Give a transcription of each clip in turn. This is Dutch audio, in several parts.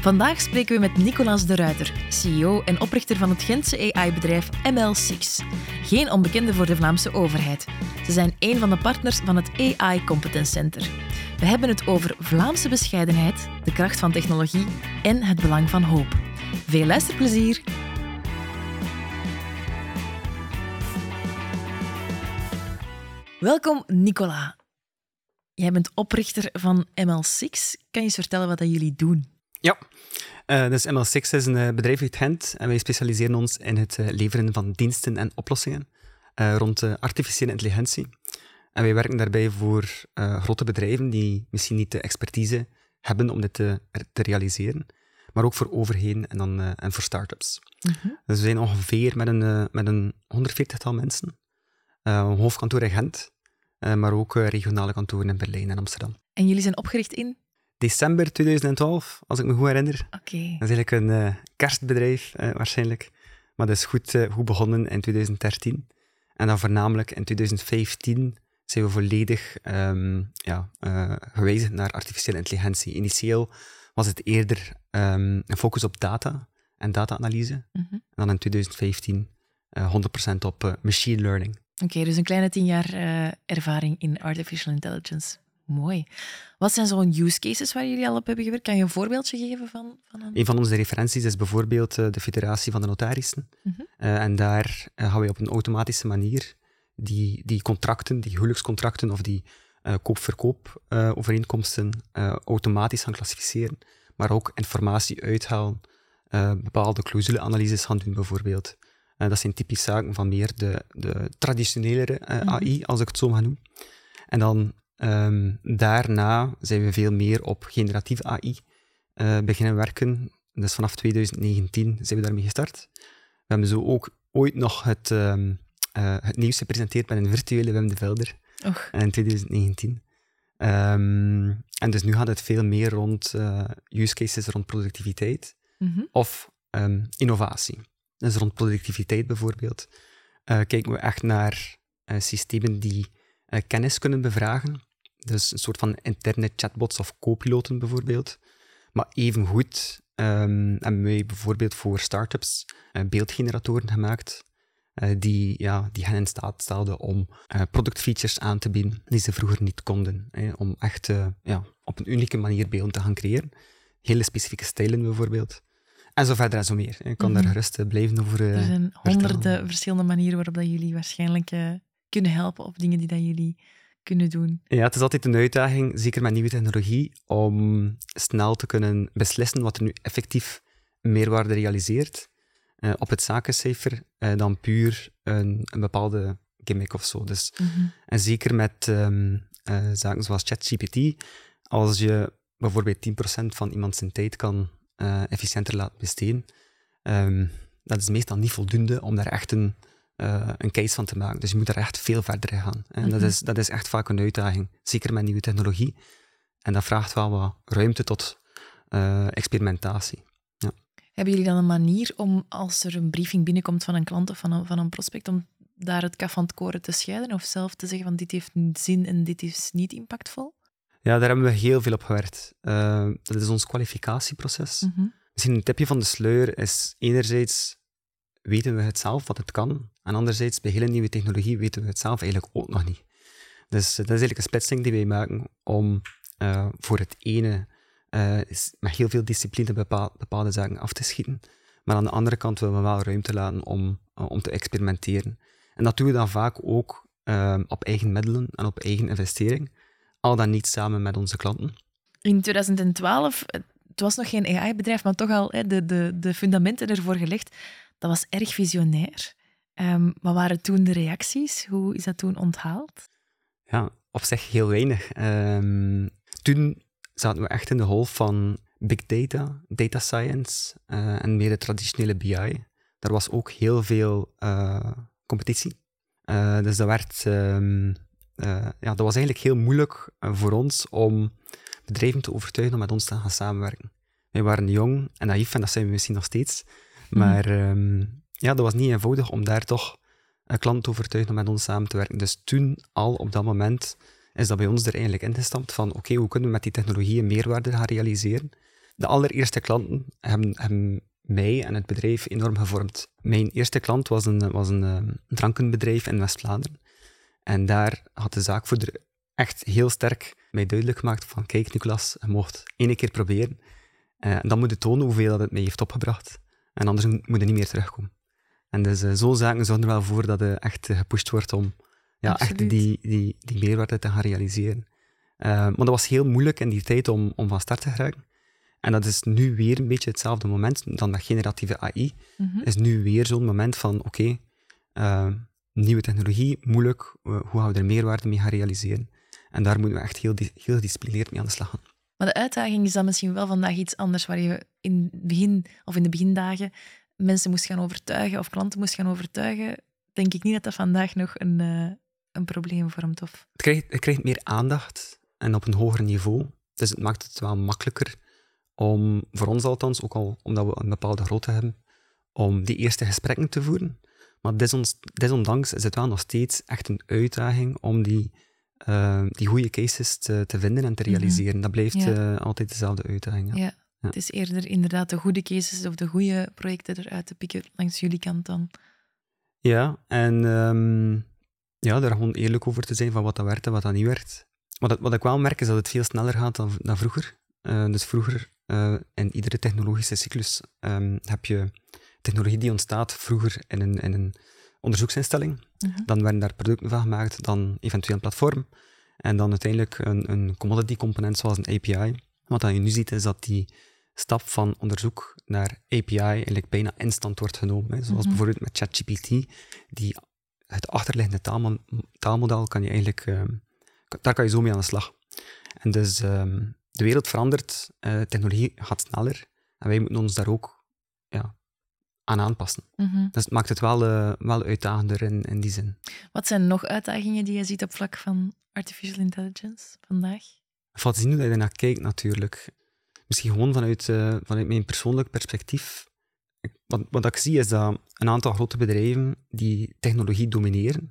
Vandaag spreken we met Nicolas de Ruiter, CEO en oprichter van het Gentse AI-bedrijf ML6. Geen onbekende voor de Vlaamse overheid. Ze zijn een van de partners van het AI Competence Center. We hebben het over Vlaamse bescheidenheid, de kracht van technologie en het belang van hoop. Veel luisterplezier! Welkom, Nicola. Jij bent oprichter van ML6. Kan je eens vertellen wat dat jullie doen? Ja, uh, dus ML6 is een uh, bedrijf uit Gent en wij specialiseren ons in het uh, leveren van diensten en oplossingen rond artificiële intelligentie. En wij werken daarbij voor grote bedrijven die misschien niet de expertise hebben om dit te, te realiseren, maar ook voor overheden en, dan, en voor start-ups. Mhm. Dus we zijn ongeveer met een, met een 140-tal mensen. een hoofdkantoor in Gent, maar ook regionale kantoren in Berlijn en Amsterdam. En jullie zijn opgericht in? December 2012, als ik me goed herinner. Oké. Dat is eigenlijk een uh, kerstbedrijf, uh, waarschijnlijk. Maar dat is goed, uh, goed begonnen in 2013. En dan voornamelijk in 2015 zijn we volledig um, ja, gewijzigd naar artificiële intelligentie. Initieel was het eerder um, een focus op data en data-analyse. Mm -hmm. En dan in 2015 100% op machine learning. Oké, dus een kleine tien jaar ervaring in artificial intelligence. Mooi. Wat zijn zo'n use cases waar jullie al op hebben gewerkt? Kan je een voorbeeldje geven van, van een... een van onze referenties is bijvoorbeeld uh, de Federatie van de Notarissen. Mm -hmm. uh, en daar uh, gaan we op een automatische manier die, die contracten, die huwelijkscontracten of die koop-verkoop overeenkomsten automatisch gaan klassificeren, maar ook informatie uithalen, bepaalde clausuleanalyses gaan doen bijvoorbeeld. dat zijn typisch zaken van meer de, de traditionelere AI, mm -hmm. als ik het zo mag noemen. En dan Um, daarna zijn we veel meer op generatieve AI uh, eh, beginnen werken. Dus vanaf 2019 zijn we daarmee gestart. We hebben zo ook ooit nog het, um, uh, het nieuws gepresenteerd met een virtuele Wim de Velder Och. in 2019. Um, ehm, en dus nu gaat het veel meer rond uh, use cases rond productiviteit mm -hmm. of innovatie. Dus rond productiviteit bijvoorbeeld kijken we echt naar systemen die kennis kunnen bevragen dus een soort van interne chatbots of co-piloten bijvoorbeeld. Maar evengoed um, hebben wij bijvoorbeeld voor startups uh, beeldgeneratoren gemaakt. Uh, die, ja, die hen in staat stelden om uh, productfeatures aan te bieden die ze vroeger niet konden. om echt ja, op een unieke manier beelden te gaan creëren. Hele specifieke stijlen bijvoorbeeld. En zo verder en zo meer. Ik kan mm -hmm. daar gerust blijven over. er zijn honderden verschillende manieren waarop dat jullie waarschijnlijk kunnen helpen of dingen die dat jullie kunnen doen. Ja, het is altijd een uitdaging, zeker met nieuwe technologie, om snel te kunnen beslissen wat er nu effectief meerwaarde realiseert uh, op het zakencijfer uh, dan puur een, een, bepaalde gimmick of zo. Dus, mm -hmm. En zeker met um, uh, zaken zoals ChatGPT, als je bijvoorbeeld 10% van iemand zijn tijd kan efficiënter laten besteden, um, dat is meestal niet voldoende om daar echt een uh, een case van te maken. Dus je moet er echt veel verder in gaan. En dat, mhm. is, dat is echt vaak een uitdaging, zeker met nieuwe technologie. En dat vraagt wel wat ruimte tot uh, experimentatie. Ja. Hebben jullie dan een manier om, als er een briefing binnenkomt van een klant of van een, van een prospect, om daar het kaf van het koren te scheiden? Of zelf te zeggen van dit heeft zin en dit is niet impactvol? Ja, daar hebben we heel veel op gewerkt. Uh, dat is ons kwalificatieproces. Mm -hmm. Misschien een tipje van de sluier is enerzijds weten we het zelf wat het kan. En anderzijds, bij hele nieuwe technologie weten we het zelf eigenlijk ook nog niet. Dus dat is eigenlijk een splitsing die wij maken om uh, voor het ene uh, met heel veel discipline bepaal, bepaalde zaken af te schieten. Maar aan de andere kant willen we wel ruimte laten om, om te experimenteren. En dat doen we dan vaak ook op eigen middelen en op eigen investering. Al dan niet samen met onze klanten. In 2012, het was nog geen AI-bedrijf, maar toch al hè, de, de, de fundamenten ervoor gelegd. Dat was erg visionair. Um, wat waren toen de reacties? Hoe is dat toen onthaald? Ja, op zich heel weinig. Um, toen zaten we echt in de golf van big data, data science uh, en meer de traditionele BI. Daar was ook heel veel uh, competitie. Uh, dus dat, werd, um, ja, dat was eigenlijk heel moeilijk voor ons om bedrijven te overtuigen om met ons te gaan samenwerken. Wij waren jong en naïef en dat zijn we misschien nog steeds. Mhm. Maar um, ja, dat was niet eenvoudig om daar toch een klant te overtuigen om met ons samen te werken. Dus toen al op dat moment is dat bij ons er eigenlijk ingestampt van oké, hoe kunnen we met die technologie een meerwaarde gaan realiseren? de allereerste klanten hebben, mij en het bedrijf enorm gevormd. Mijn eerste klant was een, was een, een drankenbedrijf in West-Vlaanderen. En daar had de zaakvoerder echt heel sterk mij duidelijk gemaakt van kijk Nicolas, je mocht één keer proberen. en dan moet je tonen hoeveel dat het mij heeft opgebracht. En anders moet je niet meer terugkomen. En dus uh, zo'n zaken zorgen er wel voor dat je echt gepusht wordt om ja, echt die, die, die meerwaarde te gaan realiseren. Uh, maar dat was heel moeilijk in die tijd om, om van start te geraken. En dat is nu weer een beetje hetzelfde moment dan met generatieve AI. Mm Is nu weer zo'n moment van, oké, uh, nieuwe technologie, moeilijk, hoe gaan we er meerwaarde mee gaan realiseren? En daar moeten we echt heel, heel gedisciplineerd mee aan de slag gaan. Maar de uitdaging is dan misschien wel vandaag iets anders, waar je in, begin, of in de begindagen mensen moest gaan overtuigen of klanten moest gaan overtuigen. Denk ik niet dat dat vandaag nog een, uh, een probleem vormt. Of... Het, krijgt, het krijgt meer aandacht en op een hoger niveau. Dus het maakt het wel makkelijker om, voor ons althans, ook al omdat we een bepaalde grootte hebben, om die eerste gesprekken te voeren. Maar desondanks is het wel nog steeds echt een uitdaging om die uh, die goede cases te, te, vinden en te mhm. realiseren. Dat blijft uh, altijd dezelfde uitdaging. Ja. ja. het is eerder inderdaad de goede cases of de goede projecten eruit te pikken langs jullie kant dan. Ja, en um, ja, daar gewoon eerlijk over te zijn van wat dat werkt en wat dat niet werkt. Wat, wat ik wel merk is dat het veel sneller gaat dan, dan vroeger. Uh, dus vroeger, in iedere technologische cyclus, um, heb je technologie die ontstaat vroeger in een, in een onderzoeksinstelling. Mhm. Dan werden daar producten van gemaakt, dan eventueel een platform. En dan uiteindelijk een, een commodity component zoals een API. Wat je nu ziet is dat die stap van onderzoek naar API eigenlijk bijna instant wordt genomen. Hè. Zoals mhm. bijvoorbeeld met ChatGPT, die het achterliggende taalmodel kan je eigenlijk, uh, daar kan je zo mee aan de slag. En dus uh, de wereld verandert, uh, technologie gaat sneller en wij moeten ons daar ook ja, aan aanpassen. Mm Dus het maakt het wel, uh, wel uitdagender in, in die zin. Wat zijn nog uitdagingen die je ziet op vlak van artificial intelligence vandaag? Valt zien hoe je ernaar kijkt natuurlijk. Misschien gewoon vanuit, uh, vanuit mijn persoonlijk perspectief. Wat, wat ik zie is dat een aantal grote bedrijven die technologie domineren.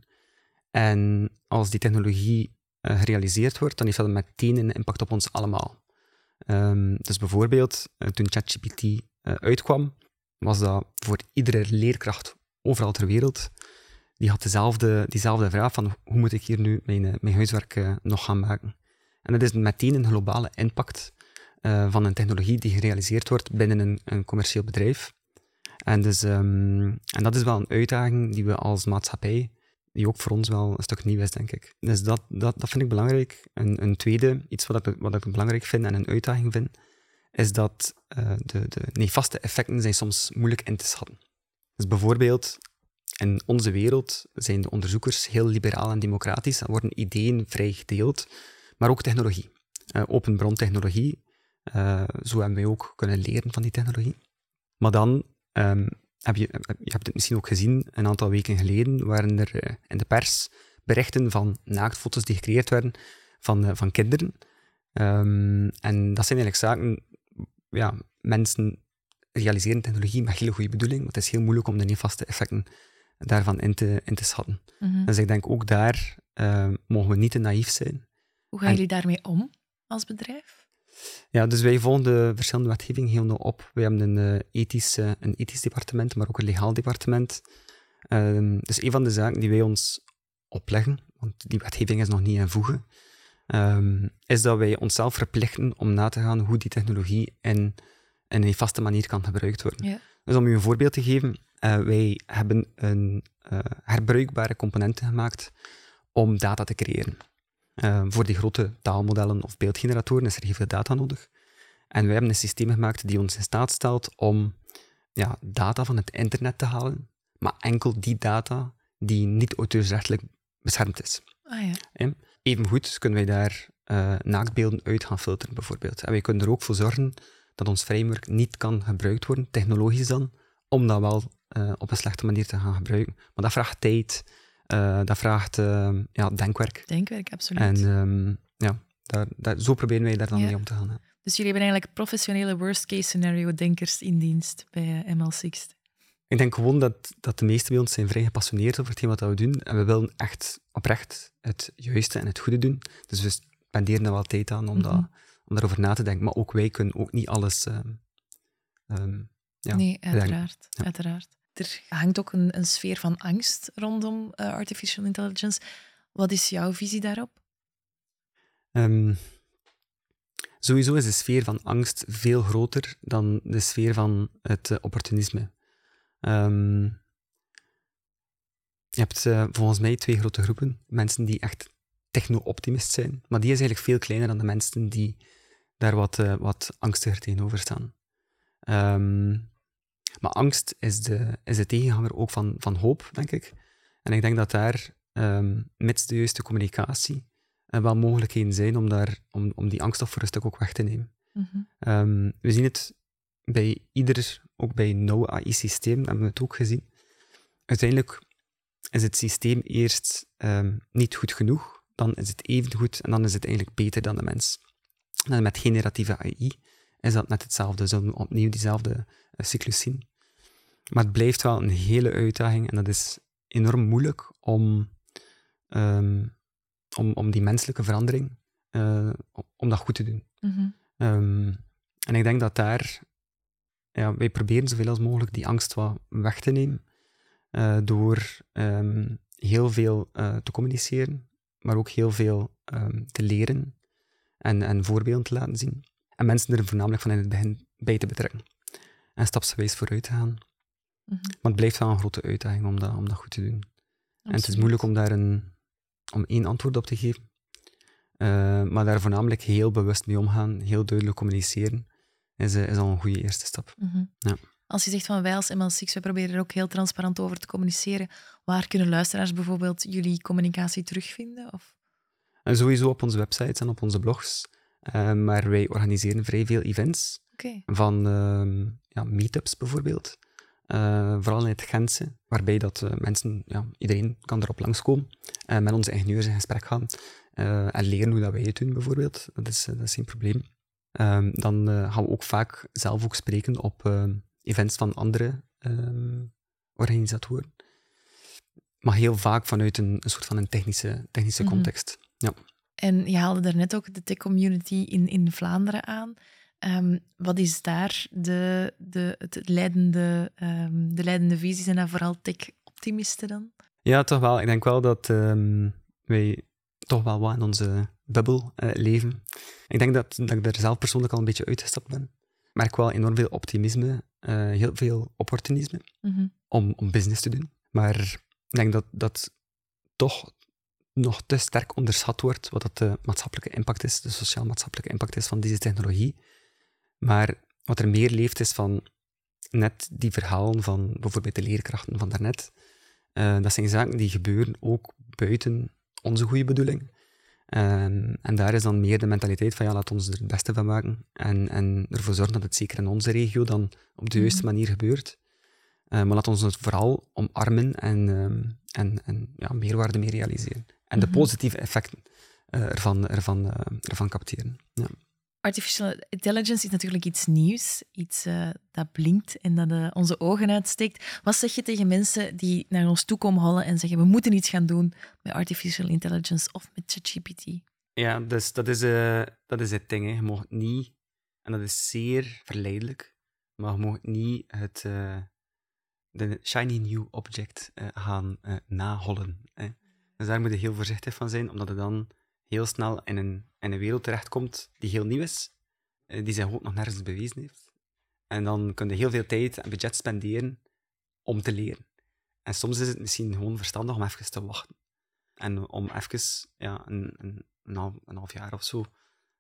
En als die technologie uh, gerealiseerd wordt, dan heeft dat meteen een impact op ons allemaal. Um, dus bijvoorbeeld, toen ChatGPT uitkwam, was dat voor iedere leerkracht overal ter wereld, die had dezelfde, diezelfde vraag van hoe moet ik hier nu mijn, eh, mijn huiswerk uh, nog gaan maken? En dat is meteen een globale impact uh, van een technologie die gerealiseerd wordt binnen een, een commercieel bedrijf. En, dus, um, en dat is wel een uitdaging die we als maatschappij, die ook voor ons wel een stuk nieuw is, denk ik. Dus dat, dat, dat vind ik belangrijk. Een, een tweede, iets wat ik, wat ik belangrijk vind en een uitdaging vind, is dat uh, de, de nefaste effecten zijn soms moeilijk in te schatten. Dus bijvoorbeeld, in onze wereld zijn de onderzoekers heel liberaal en democratisch en worden ideeën vrij gedeeld, maar ook technologie. Uh, open bron technologie, uh, zo hebben wij ook kunnen leren van die technologie. Maar dan um, heb je, je hebt het misschien ook gezien, een aantal weken geleden waren er in de pers berichten van naaktfoto's die gecreëerd werden van, van kinderen. Um, en dat zijn eigenlijk zaken ja, mensen realiseren technologie met hele goede bedoeling, maar het is heel moeilijk om de nefaste effecten daarvan in te, in te schatten. Mhm. Dus ik denk ook daar uh, mogen we niet te naïef zijn. Hoe gaan jullie daarmee om als bedrijf? Ja, dus wij volgen de verschillende wetgeving heel nauw op. We hebben een, uh, ethisch, een ethisch departement, maar ook een legaal departement. Uh, dus een van de zaken die wij ons opleggen, want die wetgeving is nog niet in voegen, um, is dat wij onszelf verplichten om na te gaan hoe die technologie in, in een vaste manier kan gebruikt worden. Ja. Dus om u een voorbeeld te geven, uh, wij hebben een uh, herbruikbare componenten gemaakt om data te creëren. Uh, voor die grote taalmodellen of beeldgeneratoren is er heel veel data nodig. En wij hebben een systeem gemaakt die ons in staat stelt om ja, data van het internet te halen, maar enkel die data die niet auteursrechtelijk beschermd is. Ah, ja. Evengoed kunnen wij daar uh, naaktbeelden uit gaan filteren, bijvoorbeeld. En wij kunnen er ook voor zorgen dat ons framework niet kan gebruikt worden, technologisch dan, om dat wel uh, op een slechte manier te gaan gebruiken. Maar dat vraagt tijd, uh, dat vraagt ja, denkwerk. Denkwerk, absoluut. En um, ja, daar, daar, zo proberen wij daar dan ja. mee om te gaan. Hè. Dus jullie hebben eigenlijk professionele worst-case scenario-denkers in dienst bij ML6. Ik denk gewoon dat, dat de meesten bij ons zijn vrij gepassioneerd over hetgeen wat we doen. En we willen echt oprecht het juiste en het goede doen. Dus we spenderen er wel tijd aan om, dat, mhm. om daarover na te denken. Maar ook wij kunnen ook niet alles. ehm, ehm, ja, nee, uiteraard, Ja. uiteraard. Er hangt ook een, een sfeer van angst rondom eh, artificial intelligence. Wat is jouw visie daarop? Ehm, sowieso is de sfeer van angst veel groter dan de sfeer van het eh, opportunisme. Ehm, je hebt eh, volgens mij twee grote groepen. Mensen die echt techno-optimist zijn, maar die is eigenlijk veel kleiner dan de mensen die daar wat, eh, wat angstiger tegenover staan. Ehm, maar angst is de, is de tegenhanger ook van, van hoop, denk ik. En ik denk dat daar, ehm mits de juiste communicatie, er wel mogelijkheden zijn om, daar, om, om die angst toch voor een stuk ook weg te nemen. Mhm. We zien het bij ieder, ook bij no AI-systeem, hebben we het ook gezien. Uiteindelijk is het systeem eerst ehm, niet goed genoeg, dan is het even goed en dan is het eigenlijk beter dan de mens. En met generatieve AI is dat net hetzelfde, zullen we opnieuw diezelfde eh, cyclus zien. Maar het blijft wel een hele uitdaging en dat is enorm moeilijk om, ehm, om, om die menselijke verandering, eh, om- om dat goed te doen. Mhm. Ehm, en ik denk dat daar, ja, wij proberen zoveel als mogelijk die angst wat weg te nemen, eh, door ehm, heel veel eh, te communiceren, maar ook heel veel ehm, te leren en, en voorbeelden te laten zien. En mensen er voornamelijk van in het begin bij te betrekken. En stapsgewijs vooruit te gaan. Maar het blijft wel een grote uitdaging om dat, om dat goed te doen. En het is moeilijk om daar een, om één antwoord op te geven. Eh, maar daar voornamelijk heel bewust mee omgaan, heel duidelijk communiceren, is, eh, is al een goede eerste stap. Mhm. Ja. Als je zegt van wij als ML6, wij proberen er ook heel transparant over te communiceren, waar kunnen luisteraars bijvoorbeeld jullie communicatie terugvinden? Of? En sowieso op onze websites en op onze blogs. Eh, maar wij organiseren vrij veel events, van ehm, ja, meetups bijvoorbeeld. Eh, vooral in het Gentse, waarbij dat, eh, mensen, ja, iedereen kan erop langskomen en met onze ingenieurs in gesprek gaan eh, en leren hoe dat wij het doen bijvoorbeeld. Dat is, eh, dat is geen probleem. Ehm, dan eh, gaan we ook vaak zelf ook spreken op ehm, events van andere ehm, organisatoren. Maar heel vaak vanuit een, een soort van een technische, technische Mhm. context. Ja. En je haalde daarnet ook de tech-community in, in Vlaanderen aan. Wat is daar de, de, het leidende, de leidende visie? Zijn dat vooral tech-optimisten dan? Ja, toch wel. Ik denk wel dat wij toch wel wat in onze bubbel eh, leven. Ik denk dat, dat ik er zelf persoonlijk al een beetje uitgestapt ben. Ik merk wel enorm veel optimisme, eh, heel veel opportunisme Mhm. om, om business te doen. Maar ik denk dat dat toch nog te sterk onderschat wordt wat dat de maatschappelijke impact is, de sociaal-maatschappelijke impact is van deze technologie. Maar wat er meer leeft is van net die verhalen van bijvoorbeeld de leerkrachten van daarnet. Eh, dat zijn zaken die gebeuren ook buiten onze goede bedoeling. Ehm, en daar is dan meer de mentaliteit van ja, laat ons er het beste van maken en, en ervoor zorgen dat het zeker in onze regio dan op de juiste Mhm. manier gebeurt. Eh, maar laat ons het vooral omarmen en, ehm, en, en ja, meerwaarde mee realiseren. En de Mhm. positieve effecten eh, ervan, ervan, eh, ervan capteren. Ja. Artificial intelligence is natuurlijk iets nieuws, iets eh, dat blinkt en dat eh, onze ogen uitsteekt. Wat zeg je tegen mensen die naar ons toe komen hollen en zeggen we moeten iets gaan doen met artificial intelligence of met ChatGPT? Ja, dus dat is, eh, dat is het ding. Hè. Je mag niet, en dat is zeer verleidelijk, maar je mag niet het, de shiny new object gaan nahollen. Hè. Dus daar moet je heel voorzichtig van zijn, omdat je dan heel snel in een, een wereld terechtkomt die heel nieuw is, eh, die zich ook nog nergens bewezen heeft. En dan kun je heel veel tijd en budget spenderen om te leren. En soms is het misschien gewoon verstandig om even te wachten. En om even ja, een, een, half, jaar of zo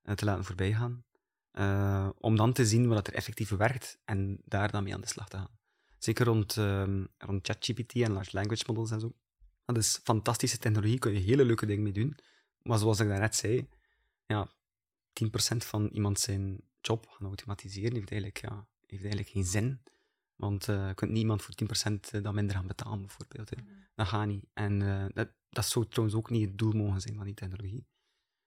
eh, te laten voorbijgaan. Eh, om dan te zien wat er effectief werkt en daar dan mee aan de slag te gaan. Zeker rond, ehm, rond ChatGPT en large language models en zo. Dat is fantastische technologie, kun je hele leuke dingen mee doen. Maar zoals ik daarnet zei, ja, 10% van iemand zijn job gaan automatiseren heeft eigenlijk, ja, heeft eigenlijk geen zin. Want eh, je kunt niet iemand voor 10% dan minder gaan betalen, bijvoorbeeld. Hè. Dat gaat niet. En eh, dat, dat zou trouwens ook niet het doel mogen zijn van die technologie.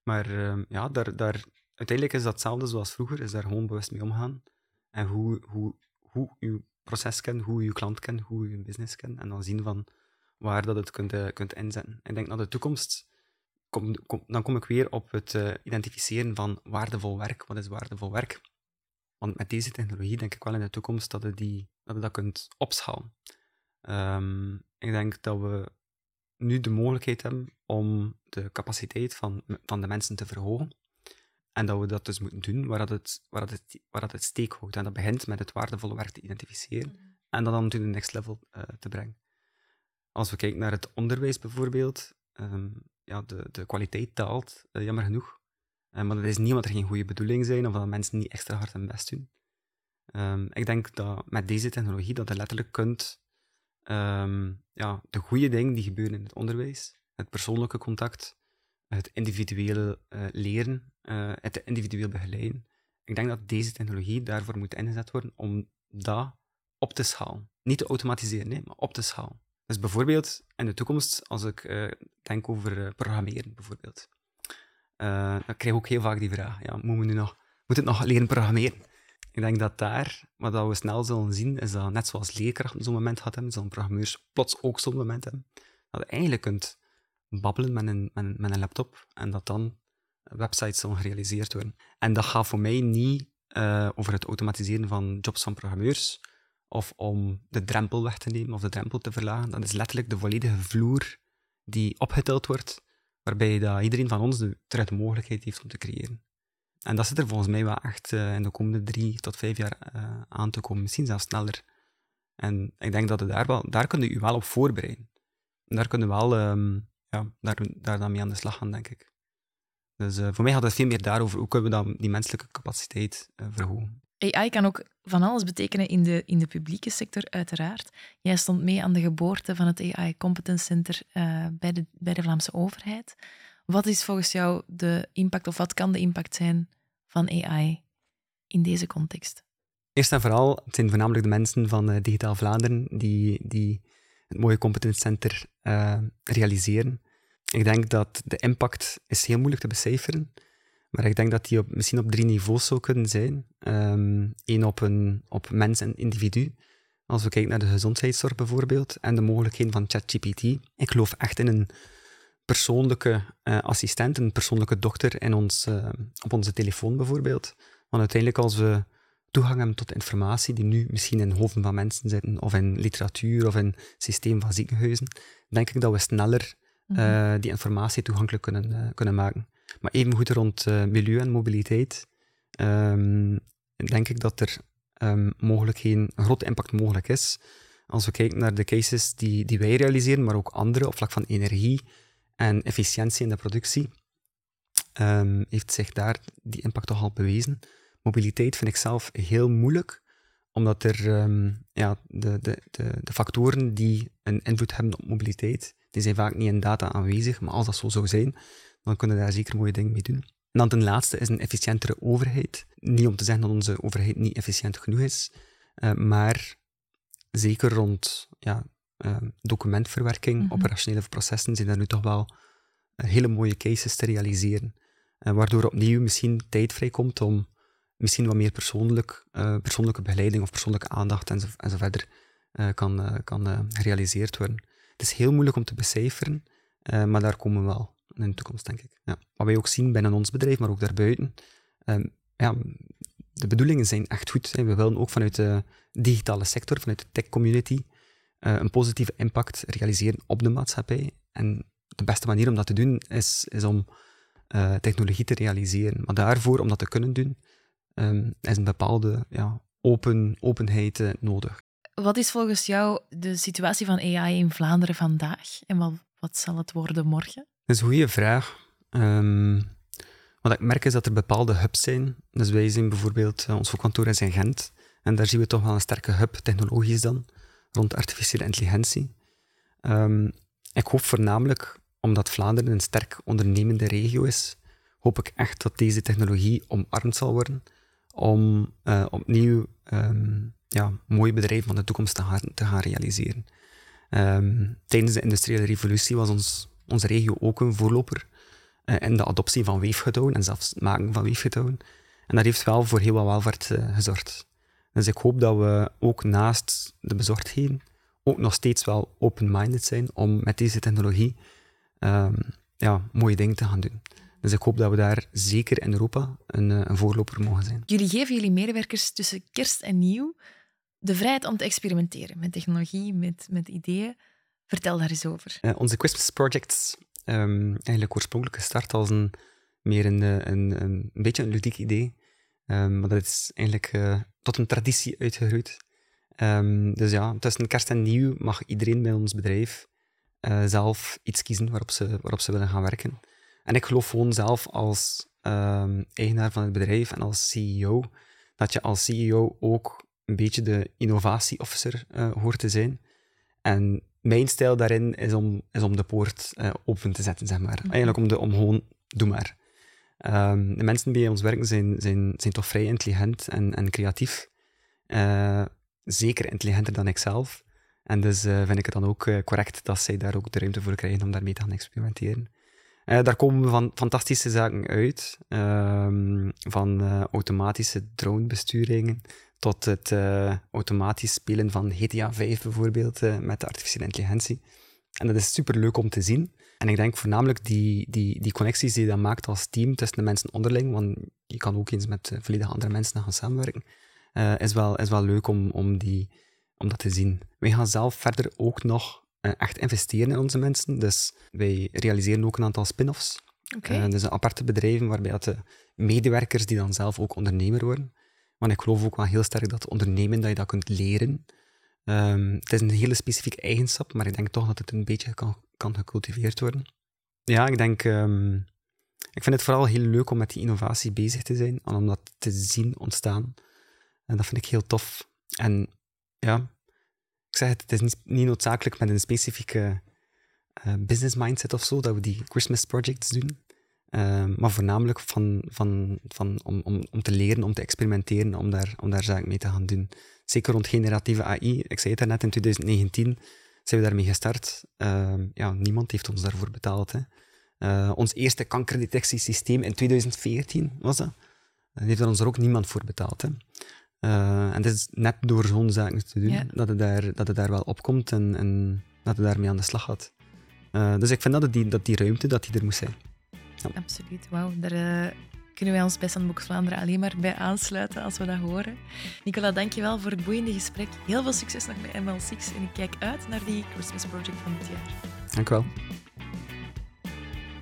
Maar ja, daar, daar, uiteindelijk is dat hetzelfde zoals vroeger, is daar gewoon bewust mee omgaan. En hoe, hoe, hoe je proces kent, hoe je klant kent, hoe je business kent. En dan zien van waar dat het kunt, eh, kunt inzetten. Ik denk naar de toekomst, kom, dan kom ik weer op het uh, identificeren van waardevol werk. Wat is waardevol werk? Want met deze technologie denk ik wel in de toekomst dat je, die, dat, je dat kunt opschalen. Um, ik denk dat we nu de mogelijkheid hebben om de capaciteit van, van de mensen te verhogen. En dat we dat dus moeten doen waar, dat het, waar, dat het, waar dat het steek houdt. En dat begint met het waardevolle werk te identificeren mhm. en dat dan to de next level uh, te brengen. Als we kijken naar het onderwijs bijvoorbeeld, um, ja, de, de kwaliteit daalt, uh, jammer genoeg. Uh, maar dat is niet omdat er geen goede bedoelingen zijn of dat mensen niet extra hard hun best doen. Um, ik denk dat met deze technologie dat je letterlijk kunt um, ja, de goede dingen die gebeuren in het onderwijs, het persoonlijke contact, het individuele uh, leren, het individueel begeleiden. Ik denk dat deze technologie daarvoor moet ingezet worden om dat op te schalen. Niet te automatiseren, nee, maar op te schalen. Dus bijvoorbeeld in de toekomst, als ik uh, denk over programmeren, bijvoorbeeld, dan krijg ik ook heel vaak die vraag, ja, moeten we nu nog, moet het nog leren programmeren? Ik denk dat daar, wat we snel zullen zien, is dat net zoals leerkrachten zo'n moment hadden zullen programmeurs plots ook zo'n moment hebben, dat je eigenlijk kunt babbelen met een, met, een laptop en dat dan websites zullen gerealiseerd worden. En dat gaat voor mij niet over het automatiseren van jobs van programmeurs of om de drempel weg te nemen of de drempel te verlagen. Dat is letterlijk de volledige vloer die opgeteld wordt, waarbij dat iedereen van ons de, terug mogelijkheid heeft om te creëren. En dat zit er volgens mij wel echt uh, in de komende drie tot vijf jaar uh, aan te komen, misschien zelfs sneller. En ik denk dat daar, wel, daar kun je wel op voorbereiden. En daar kunnen we wel um, ja, daar, daar dan mee aan de slag gaan, denk ik. Dus uh, voor mij gaat het veel meer daarover hoe kunnen we dan die menselijke capaciteit verhogen. AI kan ook van alles betekenen in de, in de publieke sector, uiteraard. Jij stond mee aan de geboorte van het AI Competence Center bij, de, bij de Vlaamse overheid. Wat is volgens jou de impact, of wat kan de impact zijn van AI in deze context? Eerst en vooral, het zijn voornamelijk de mensen van uh, Digitaal Vlaanderen die, die het mooie Competence Center uh, realiseren. Ik denk dat de impact is heel moeilijk te becijferen, maar ik denk dat die op, misschien op drie niveaus zou kunnen zijn. Eén ehm, op, een, op mens en individu. Als we kijken naar de gezondheidszorg bijvoorbeeld en de mogelijkheden van ChatGPT. Ik geloof echt in een persoonlijke uh, assistent, een persoonlijke dokter in ons, uh, op onze telefoon bijvoorbeeld. Want uiteindelijk als we toegang hebben tot informatie die nu misschien in hoofden van mensen zitten, of in literatuur, of in het systeem van ziekenhuizen, denk ik dat we sneller uh, die informatie toegankelijk kunnen, kunnen maken. Maar evengoed rond milieu en mobiliteit, um, denk ik dat er um, mogelijk geen grote impact mogelijk is. Als we kijken naar de cases die, die wij realiseren, maar ook andere op vlak van energie, en efficiëntie in de productie um, heeft zich daar die impact toch al bewezen. Mobiliteit vind ik zelf heel moeilijk, omdat er ja, de, de, de, de, factoren die een invloed hebben op mobiliteit, die zijn vaak niet in data aanwezig, maar als dat zo zou zijn, dan kunnen we daar zeker mooie dingen mee doen. En dan ten laatste is een efficiëntere overheid. Niet om te zeggen dat onze overheid niet efficiënt genoeg is, uh, maar zeker rond ja, Ehm, documentverwerking, mhm. operationele processen, zijn daar nu toch wel eh, hele mooie cases te realiseren. Uh, waardoor opnieuw misschien tijd vrijkomt om misschien wat meer persoonlijk, persoonlijke begeleiding of persoonlijke aandacht en zo, en zo verder kan, kan gerealiseerd worden. Het is heel moeilijk om te becijferen, maar daar komen we wel in de toekomst, denk ik. Ja. Wat wij ook zien binnen ons bedrijf, maar ook daarbuiten, um, ja, de bedoelingen zijn echt goed. We willen ook vanuit de digitale sector, vanuit de tech community, uh, een positieve impact realiseren op de maatschappij. En de beste manier om dat te doen is, is om uh, technologie te realiseren. Maar daarvoor, om dat te kunnen doen, um, is een bepaalde ja, open, openheid uh, nodig. Wat is volgens jou de situatie van AI in Vlaanderen vandaag en wat zal het worden morgen? Dat is een goede vraag. Um, wat ik merk is dat er bepaalde hubs zijn. Dus wij zijn bijvoorbeeld, ons kantoor is in Gent. En daar zien we toch wel een sterke hub, technologisch dan rond artificiële intelligentie. Um, ik hoop voornamelijk, omdat Vlaanderen een sterk ondernemende regio is, hoop ik echt dat deze technologie omarmd zal worden om uh, opnieuw um, ja, mooie bedrijven van de toekomst te gaan, realiseren. Tijdens de industriële revolutie was ons, onze regio ook een voorloper uh, in de adoptie van weefgetouwen en zelfs het maken van weefgetouwen. En dat heeft wel voor heel wat welvaart uh, gezorgd. Dus ik hoop dat we ook naast de bezorgdheden ook nog steeds wel open-minded zijn om met deze technologie um, ja, mooie dingen te gaan doen. Dus ik hoop dat we daar zeker in Europa een, een voorloper mogen zijn. Jullie geven jullie medewerkers tussen kerst en nieuw de vrijheid om te experimenteren met technologie, met, met ideeën. Vertel daar eens over. Onze Christmas Projects, um, eigenlijk oorspronkelijk gestart als een, meer een, een, een, beetje een ludiek idee. Um, maar dat is eigenlijk uh, tot een traditie uitgegroeid. Um, dus ja, tussen kerst en nieuw mag iedereen bij ons bedrijf uh, zelf iets kiezen waarop ze, waarop ze willen gaan werken. En ik geloof gewoon zelf als eigenaar van het bedrijf en als CEO, dat je als CEO ook een beetje de innovatieofficer uh, hoort te zijn. En mijn stijl daarin is om, is om de poort uh, open te zetten, zeg maar. Mhm. Eigenlijk om, de, om gewoon, doe maar. Um, de mensen die bij ons werken zijn, zijn, zijn toch vrij intelligent en, en creatief. Uh, zeker intelligenter dan ikzelf. En dus vind ik het dan ook correct dat zij daar ook de ruimte voor krijgen om daarmee te gaan experimenteren. daar komen van fantastische zaken uit. Ehm, van automatische dronebesturingen tot het uh, automatisch spelen van GTA 5 bijvoorbeeld uh, met de artificiële intelligentie. En dat is super leuk om te zien. En ik denk voornamelijk die, die, die connecties die je dan maakt als team tussen de mensen onderling, want je kan ook eens met uh, volledig andere mensen gaan samenwerken, is, wel, is wel leuk om, om, die, om dat te zien. Wij gaan zelf verder ook nog echt investeren in onze mensen. Dus wij realiseren ook een aantal spin-offs. Okay. dus aparte bedrijven waarbij de medewerkers die dan zelf ook ondernemer worden, want ik geloof ook wel heel sterk dat ondernemen, dat je dat kunt leren. Um, het is een hele specifieke eigenschap, maar ik denk toch dat het een beetje kan, kan gecultiveerd worden. Ja, ik denk... Um, ik vind het vooral heel leuk om met die innovatie bezig te zijn en om dat te zien ontstaan. En dat vind ik heel tof. En ja, ik zeg het, het is niet, noodzakelijk met een specifieke uh, business mindset of zo dat we die Christmas projects doen. Ehm, maar voornamelijk van, van, van, om, om, om te leren, om te experimenteren, om daar, om daar zaken mee te gaan doen. Zeker rond generatieve AI. Ik zei het net in 2019 zijn we daarmee gestart. Ehm, ja, niemand heeft ons daarvoor betaald. Hè. Uh, ons eerste kankerdetectiesysteem in 2014 was dat. Daar heeft er ons er ook niemand voor betaald. Hè. Uh, en het is net door zo'n zaken te doen dat, het daar, dat het daar wel opkomt en, en dat het daarmee aan de slag gaat. Uh, dus ik vind dat die, dat die ruimte dat die er moet zijn. Absoluut, wauw. Daar uh, kunnen wij ons bij Sandbox Vlaanderen alleen maar bij aansluiten als we dat horen. Nicola, dankjewel voor het boeiende gesprek. Heel veel succes nog bij ML6 en ik kijk uit naar die Christmas Project van dit jaar. Dank wel.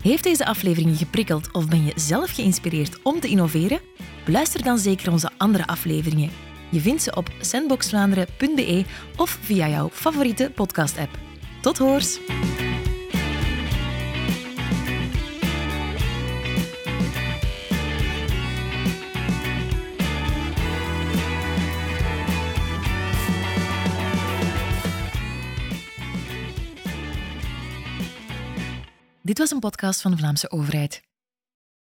Heeft deze aflevering je geprikkeld of ben je zelf geïnspireerd om te innoveren? Beluister dan zeker onze andere afleveringen. Je vindt ze op sandboxvlaanderen.be of via jouw favoriete podcast-app. Tot hoors! Dit was een podcast van de Vlaamse overheid.